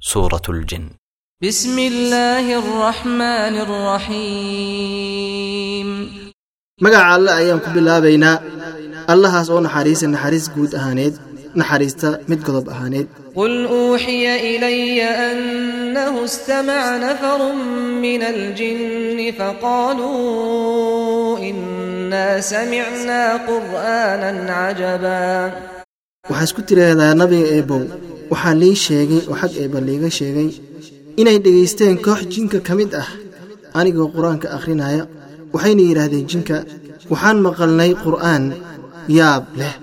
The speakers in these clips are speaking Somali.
سورة الجن بسم الله الرحمن الرحيم magaca alle ayaan ku bilaabaynaa allahaas oo naxariisa naxariis guud ahaaneed naxariista mid godob ahaaneed قل أوحي إلي أنه استمع نفر من الجن فقالوا إنا سمعنا قرآنا عجبا waxaa isku tiraahdaa nabiga eebow waxaa lii sheegay oo xag eebba liiga sheegay inay dhegaysteen koox jinka ka mid ah anigoo qur'aanka akhrinaya waxayna yidhaahdeen jinka waxaan maqalnay qur'aan yaab leh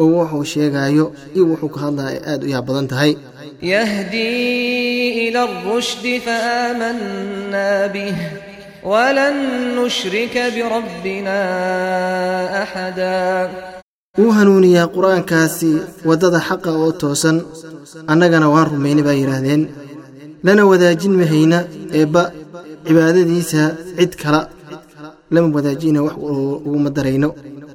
oo wuxuu sheegaayo iyo wuxuu ka hadlaya ay aad u yaab badan tahay. Yahdii ila rushdi fa faaamanaa bih walan nushrika birabbina axada wuu hanuuniyaa qur'aankaasi waddada xaqa oo toosan annagana waan rumaynay baa yidhaahdeen lana wadaajin mahayna eebba cibaadadiisa cid kala lama wadaajina wax uguma darayno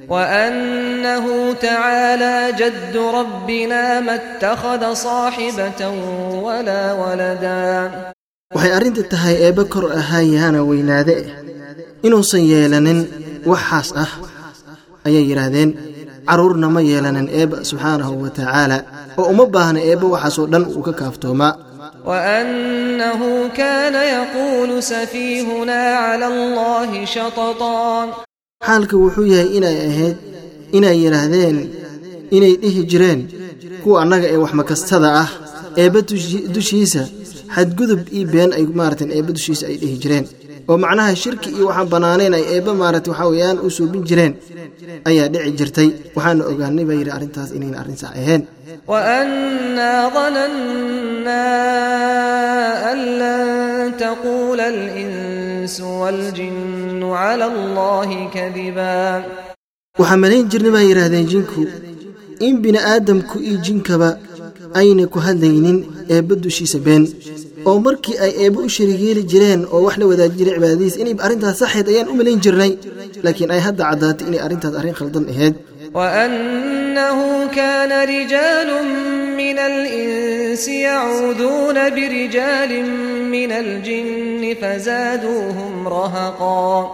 وأنه تعالى جد ربنا ما اتخذ صاحبة ولا ولدا waxay arrinta tahay eebbe kor ahaayaana weynaade eh inuusan yeelanin waxaas ah ayay yidhaahdeen carruurna ma yeelanin eebba subxaanahu wa tacaala oo uma baahna eebba waxaasoo dhan uu ka kaaftoomaa waannahu kaana yaquulu safiihunaa cala allahi shatatan xaalka wuxuu yahay inay ahayd inay yidhaahdeen inay dhihi jireen kuwa annaga ee waxmakastada ah eebba dushiisa xadgudub io been ay maaratan eebba dushiisa ay dhihi jireen oo macnaha shirki iyo waxaan bannaanayn ay eebba maarata waxaa weeyaan u suubin jireen ayaa dhici jirtay waxaana ogaanay baa yidhi arrintaas inayna arrin sax ahayn وأنا ظننا أن لن تقول الإنس والجن على الله كذبا waxaa malayn jirnay baa yidhaahdeen jinku in bini'aadamku iyo jinkaba ayna ku hadlaynin eebba dushiisa been oo markii ay eebba u sharigeeli jireen oo wax la wadaajin jiray cibaadadiis inay arrintaas saxeed ayaan u malayn jirnay laakiin ay hadda caddaatay inay arrintaas arrin khaldan ahayd وأنه كان رجال من الإنس يعوذون برجال من الجن فزادوهم رهقا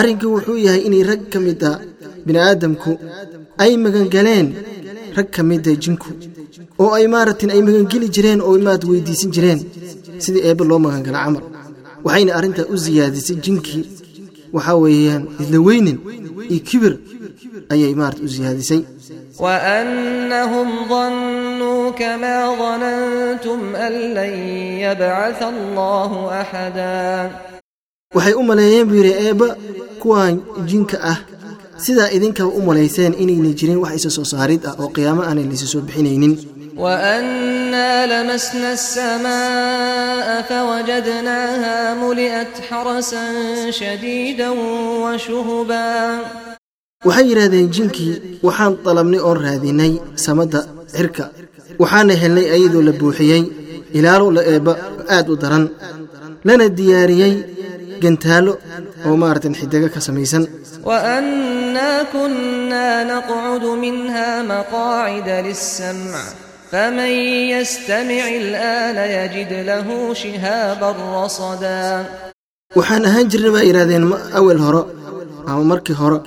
arrinka wuxuu yahay inay rag ka mid a bini'aadamku ay magangaleen rag ka mida jinku oo ay maaratin ay magangeli jireen oo maad weydiisan jireen sidii eebbe loo magan camar waxayna arrintaa u siyaadisay jinkii waxaa weeyaan isla weynin iyo kibir ayay maarata u siyaadisay waannahum dannuu kamaa danantum an lan yabcaa allaahu axadaa waxay u maleeyeen buu yidhi eebba kuwan jinka ah. Sidaa idinkaba u malayseen inayna jirin wax isa soo saarid ah oo qiyaamo aanay laysa soo bixinaynin. وأنا لمسنا السماء فوجدناها ملئت حرسا شديدا وشهبا waxay yidhaahdeen jinkii waxaan dalabnay oon raadinay samadda cirka waxaana helnay ayadoo la buuxiyey ilaalo la eebba aad u daran lana diyaariyey gantaallo oo maaratan xidigo ka samaysan وأنا كنا نقعد منها مقاعد للسمع فمن يستمع الآن يجد له شهابا رصدا waxaan ahaan jirnay baa yidhahdeen ma- awal hore ama markii hore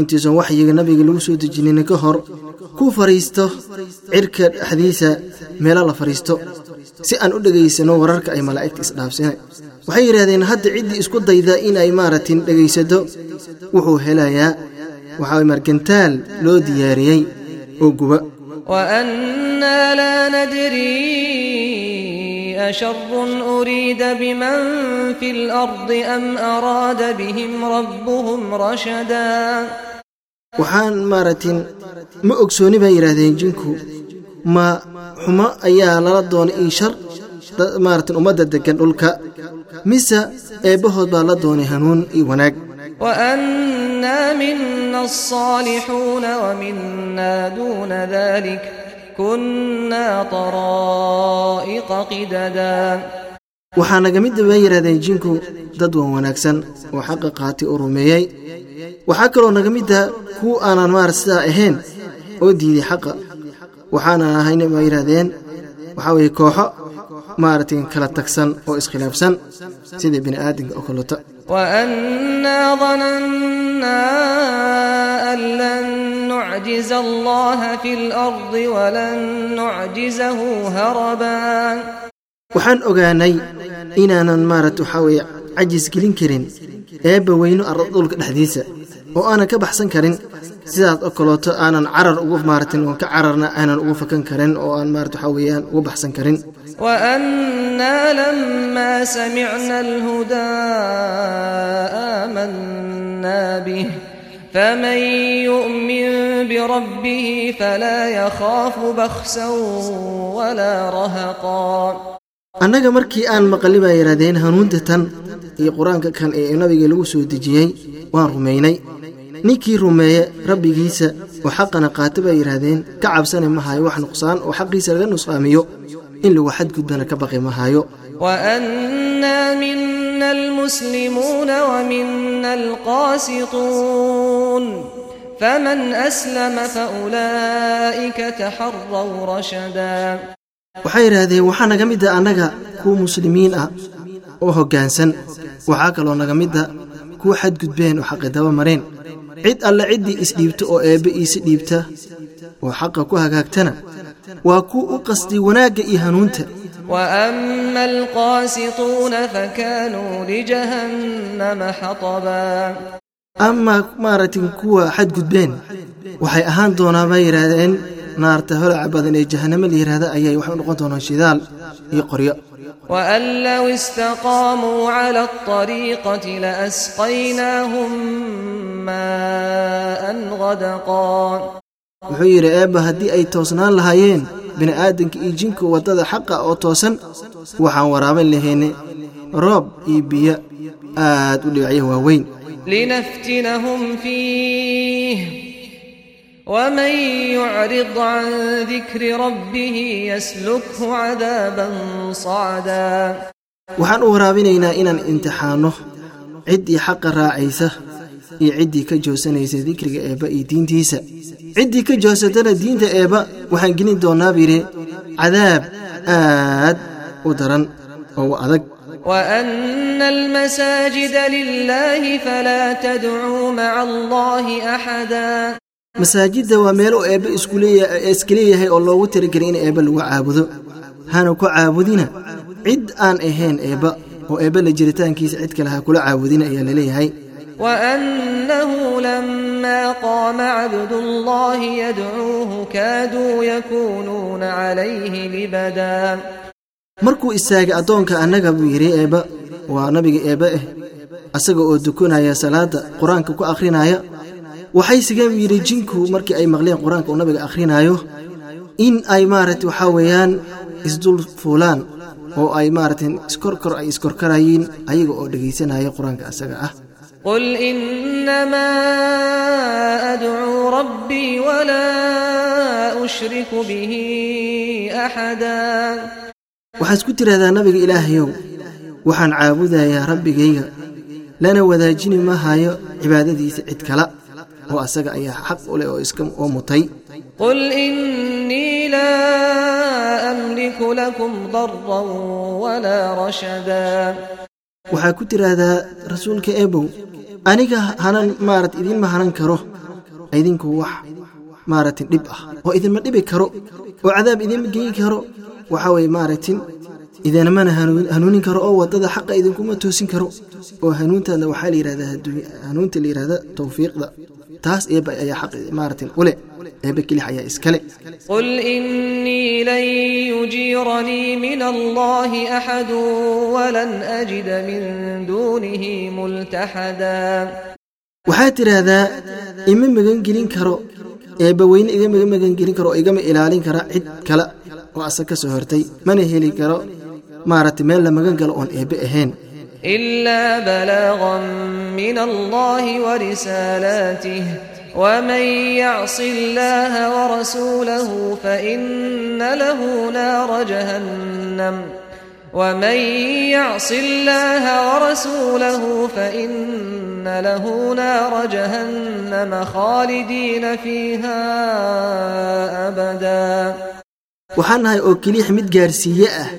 intiisan waxyiga nabiga lagu soo dejinin ka hor ku fadhiisto cirka dhexdiisa meelo la fadhiisto si aan u dhegaysano wararka ay malaa'igta isdhaafsane waxay yidhahdeen hadda ciddii isku dayda inay maaratin dhegaysato wuxuu helayaa waxaa margantaal loo diyaariyey oo guba وأنا لا ندري أشر أريد بمن في الأرض أم أراد بهم ربهم رشدا waxaan maaratin ma ogsooni baa yidhaahdeen jinku ma xumo ayaa lala doonay io shar da- maaratin ummadda deggan dhulka mise eebbahood baa la doonay hanuun iyo wanaag وأنا منا الصالحون ومنا دون ذلك كنا طرائق قددا waxaa naga midda baa yidhahdeen jinku dad wan wanaagsan oo xaqa qaati oo rumeeyey waxaa kaloo naga midda kuwa aanan maarata sidaa ahayn oo diiday xaqa waxaanan ahayna baa yidhahdeen waxaa weeye kooxo maaragtay kala tagsan oo iskhilaafsan sida bini aadamka oo kaleeto وأنا ظننا أن لن نعجز الله في الأرض ولن نعجزه هربا waxaan ogaanay inaanan maaragta waxaa weeye cajis gelin karin eebba weyno arda dhulka dhexdiisa oo aanan ka baxsan karin sidaas oo kaleeto aanan carar ugu maaratin oon ka cararna aanan ugu fakan karin oo aan maarata waxaa weeyaan uga baxsan karin وأنا لما سمعنا الهدى آمنا به فمن يؤمن بربه فلا يخاف بخسا ولا رهقا annaga markii aan maqli baa yidhahdeen hanuunta tan iyo qur-aanka kan ee nabiga lagu soo dejiyey waan rumaynay ninkii rumeeye rabbigiisa oo xaqana qaata bay yidhaahdeen ka cabsani mahayo wax nuqsaan oo xaqiisa laga nusqaamiyo in lagu xadgudbana ka baqi mahayo وأنا منا المسلمون ومنا القاسطون فمن أسلم فأولئك تحروا رشدا waxay yidhaahdeen waxaa naga mid a annaga kuwa muslimiin ah oo hoggaansan waxaa kaloo naga mid a kuwa xadgudbeen oo xaqidaba mareen cid alle ciddii isdhiibta oo eebbe iisi dhiibta oo xaqa ku hagaagtana waa kuwa u qasdi wanaagga iyo hanuunta وأما القاسطون فكانوا لجهنم حطبا amaa maaragtay kuwa xadgudbeen waxay ahaan doonaa bay yidhaahdeen naarta holaca badan ee jahannamo la yidhaahda ayay waxay u noqon doonaan shidaal iyo qoryo وأن لو استقاموا على الطريقة لأسقيناهم ماء غدقا wuxuu yidhi eebba haddii ay toosnaan lahaayeen bini'aadanka iyo jinka waddada xaqa oo toosan waxaan waraabin lahayna roob iyo biyo aad u dhibicyo waaweyn. linaftinahum fiih wman yucrid can dikri rabbih yslukhu cadaaban sacdaa waxaan u waraabinaynaa inaan imtixaano ciddii xaqa raacaysa iyo ciddii ka joosanaysa dikriga eebba iyo diintiisa ciddii ka joosatana diinta eebba waxaan gelin doonnaa buyidhi cadaab aad u daran oo u adag وأن المساجد لله فلا تدعوا مع الله أحدا masaajidda waa meelo eebbe isku leeya- iska leeyahay oo loogu tiragelay in eebbe lagu caabudo hana ku caabudina cid aan ahayn eebba oo eebbe la jiritaankiisa cid kale ha kula caabudina ayaa laleeyahay وأنه لما قام عبد الله يدعوه كادوا يكونون عليه لبدا markuu istaagay addoonka annaga buu yidhi eebba waa nabiga eebbe ah asaga oo dukanaya salaadda qur-aanka ku akhrinaya waxay sigeen buu yidhi jinku markii ay maqleen qur-aanka uu nabiga akhrinayo in ay maaragtay waxaa weeyaan isdul fuulaan oo ay maaragtay iskorkor ay iskorkarayiin ayaga oo dhegaysanaya qur-aanka asaga ah قل إنما أدعو ربي ولا أشرك به أحدا waxaad ku tidhaahdaa nabiga ilaahayow waxaan caabudayaa rabbigayga lana wadaajini mahayo cibaadadiisa cid kala oo asaga ayaa xaq u leh oo iska oo mutay قل إني لا أملك لكم ضرا ولا رشدا waxaa ku tidhaahdaa rasuulka eebow aniga hanan maarat idinma hanan karo. Idinku wax maaragtin dhib ah. Oo idinma dhibi karo. Oo cadaab idinma geyi karo. Waxaa weye maaragtin idinmana hanuun- hanuunin karo oo waddada xaqa idinkuma toosin karo. Oo hanuuntaadna waxaa la yidhahdaa adduunya- hanuunta la yidhahda tawfiiqda taas eebba ayaa xaq maaratin ule eebba kelix ayaa iskale. Qul inii lan yujiiranii min allahi axadu walan ajida min duunihi multaxada. Waxaa tidhaahdaa ima magangelin karo eebbaweyne igama magangelin karo oo igama ilaalin kara cid kale oo asa ka soo hortay mana heli karo maaragtay meel la magan galo oon eebbe ahayn. إلا بلاغا من الله ورسالاته ومن يعص الله ورسوله فإن له نار جهنم ومن يعص الله ورسوله فإن له نار جهنم خالدين فيها أبداً waxaan nahay oo keliix mid gaarsiiye ah.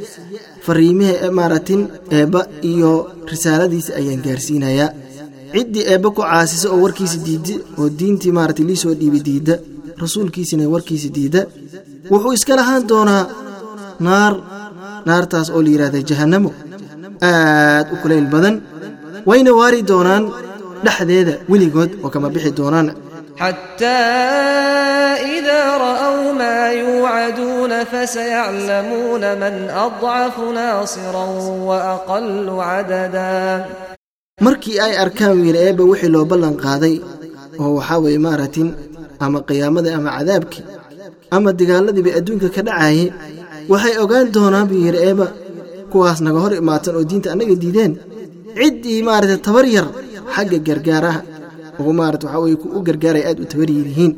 Fariimihii maaratin eebba iyo risaaladiisa ayaan gaarsiinayaa. Ciddii eebba ku caasisa oo warkiisa diidda oo diintii maaragtay lii soo dhiibi diidda rasuulkiisina warkiisa diidda. Wuxuu iska lahaan doonaa naar naartaas oo la yidhahda jahannamo aad u kulayl badan. Wayna waari doonaan dhexdeeda weligood oo kama bixi doonaan حتى إذا رأوا ما يوعدون فسيعلمون من أضعف ناصرا وأقل عددا. markii ay arkaan wiil eebba wixii loo ballan qaaday oo waxaa weeye maaratin ama qiyaamada ama cadaabkii ama dagaaladiiba adduunka ka dhacaayay waxay ogaan doonaan buu yidhi eebba kuwaas naga hor imaatan oo diinta annaga diideen ciddii maarata tabar yar xagga gargaaraha ugu maarata waxaa weye u gargaaray aad u tabar yihiin.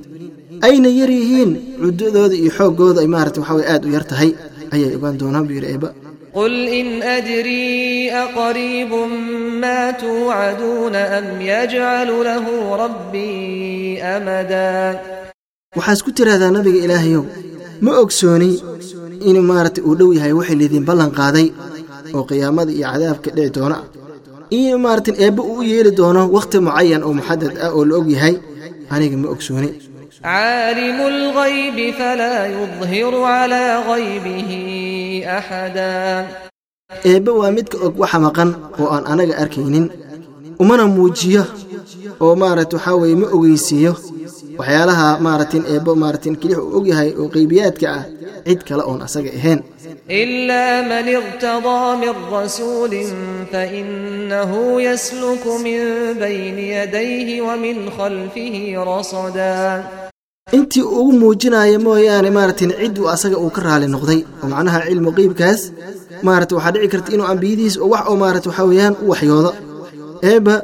Ayna yaryihiin cudadooda iyo xooggooda ay maarata waxa weye aad u yar tahay ayay ogaan doonaan buu yidhi eebba qul in adrii aqariibun maa tuucaduuna am yajcalu lahu rabbii amadaa waxaas ku tiraahdaa nabiga ilaahayow ma ogsooni inuu maarata uu dhow yahay waxay lidiin ballan qaaday oo qiyaamada iyo cadaabka dhici doona iyo maaragtin eebbe uu u yeeli doono wakhti mucayan oo muxadad ah oo la og yahay aniga ma ogsooni عالم الغيب فلا يظهر على غيبه أحدا eebbe waa midka og waxa maqan oo aan anaga arkaynin umana muujiyo oo maaragta waxaa weeye ma ogeysiiyo waxyaalaha maaratin eebbo maaratin kelix uu og yahay oo qeybiyaadka ah cid kale oon asaga ahayn إلا من ارتضى من رسول فإنه يسلك من بين يديه ومن خلفه رصدا intii ugu muujinaya mooyaane maaratin cidduu asaga uu ka raali noqday oo macnaha cilmu qeybkaas maarata waxaa dhici karta inuu ambiyadiis oo wax oo maarata waxaa weeyaan u waxyoodo eebba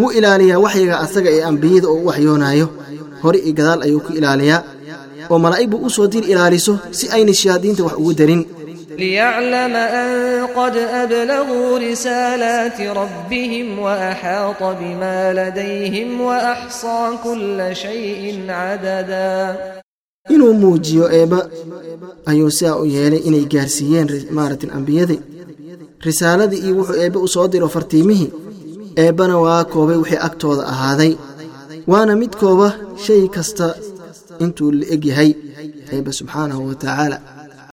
wuu ilaaliyaa waxyiga asaga ee ambiyada oo u waxyoonaayo hore iyo gadaal ayuu ku ilaaliyaa oo malaa'ig buu u soo dir ilaaliso si ayna shayaadiinta wax ugu darin ليعلم أن قد أبلغوا رسالات ربهم وأحاط بما لديهم وأحصى كل شيء عددا inuu muujiyo eebba ayuu sidaa u yeelay inay gaarsiiyeen maaratin ambiyadii risaaladii iyo wuxuu eebbe u soo diro fartiimihii eebbana waa koobay wixii agtooda ahaaday waana mid kooba shay kasta intuu la eg yahay eebbe subxaanahu wa tacaala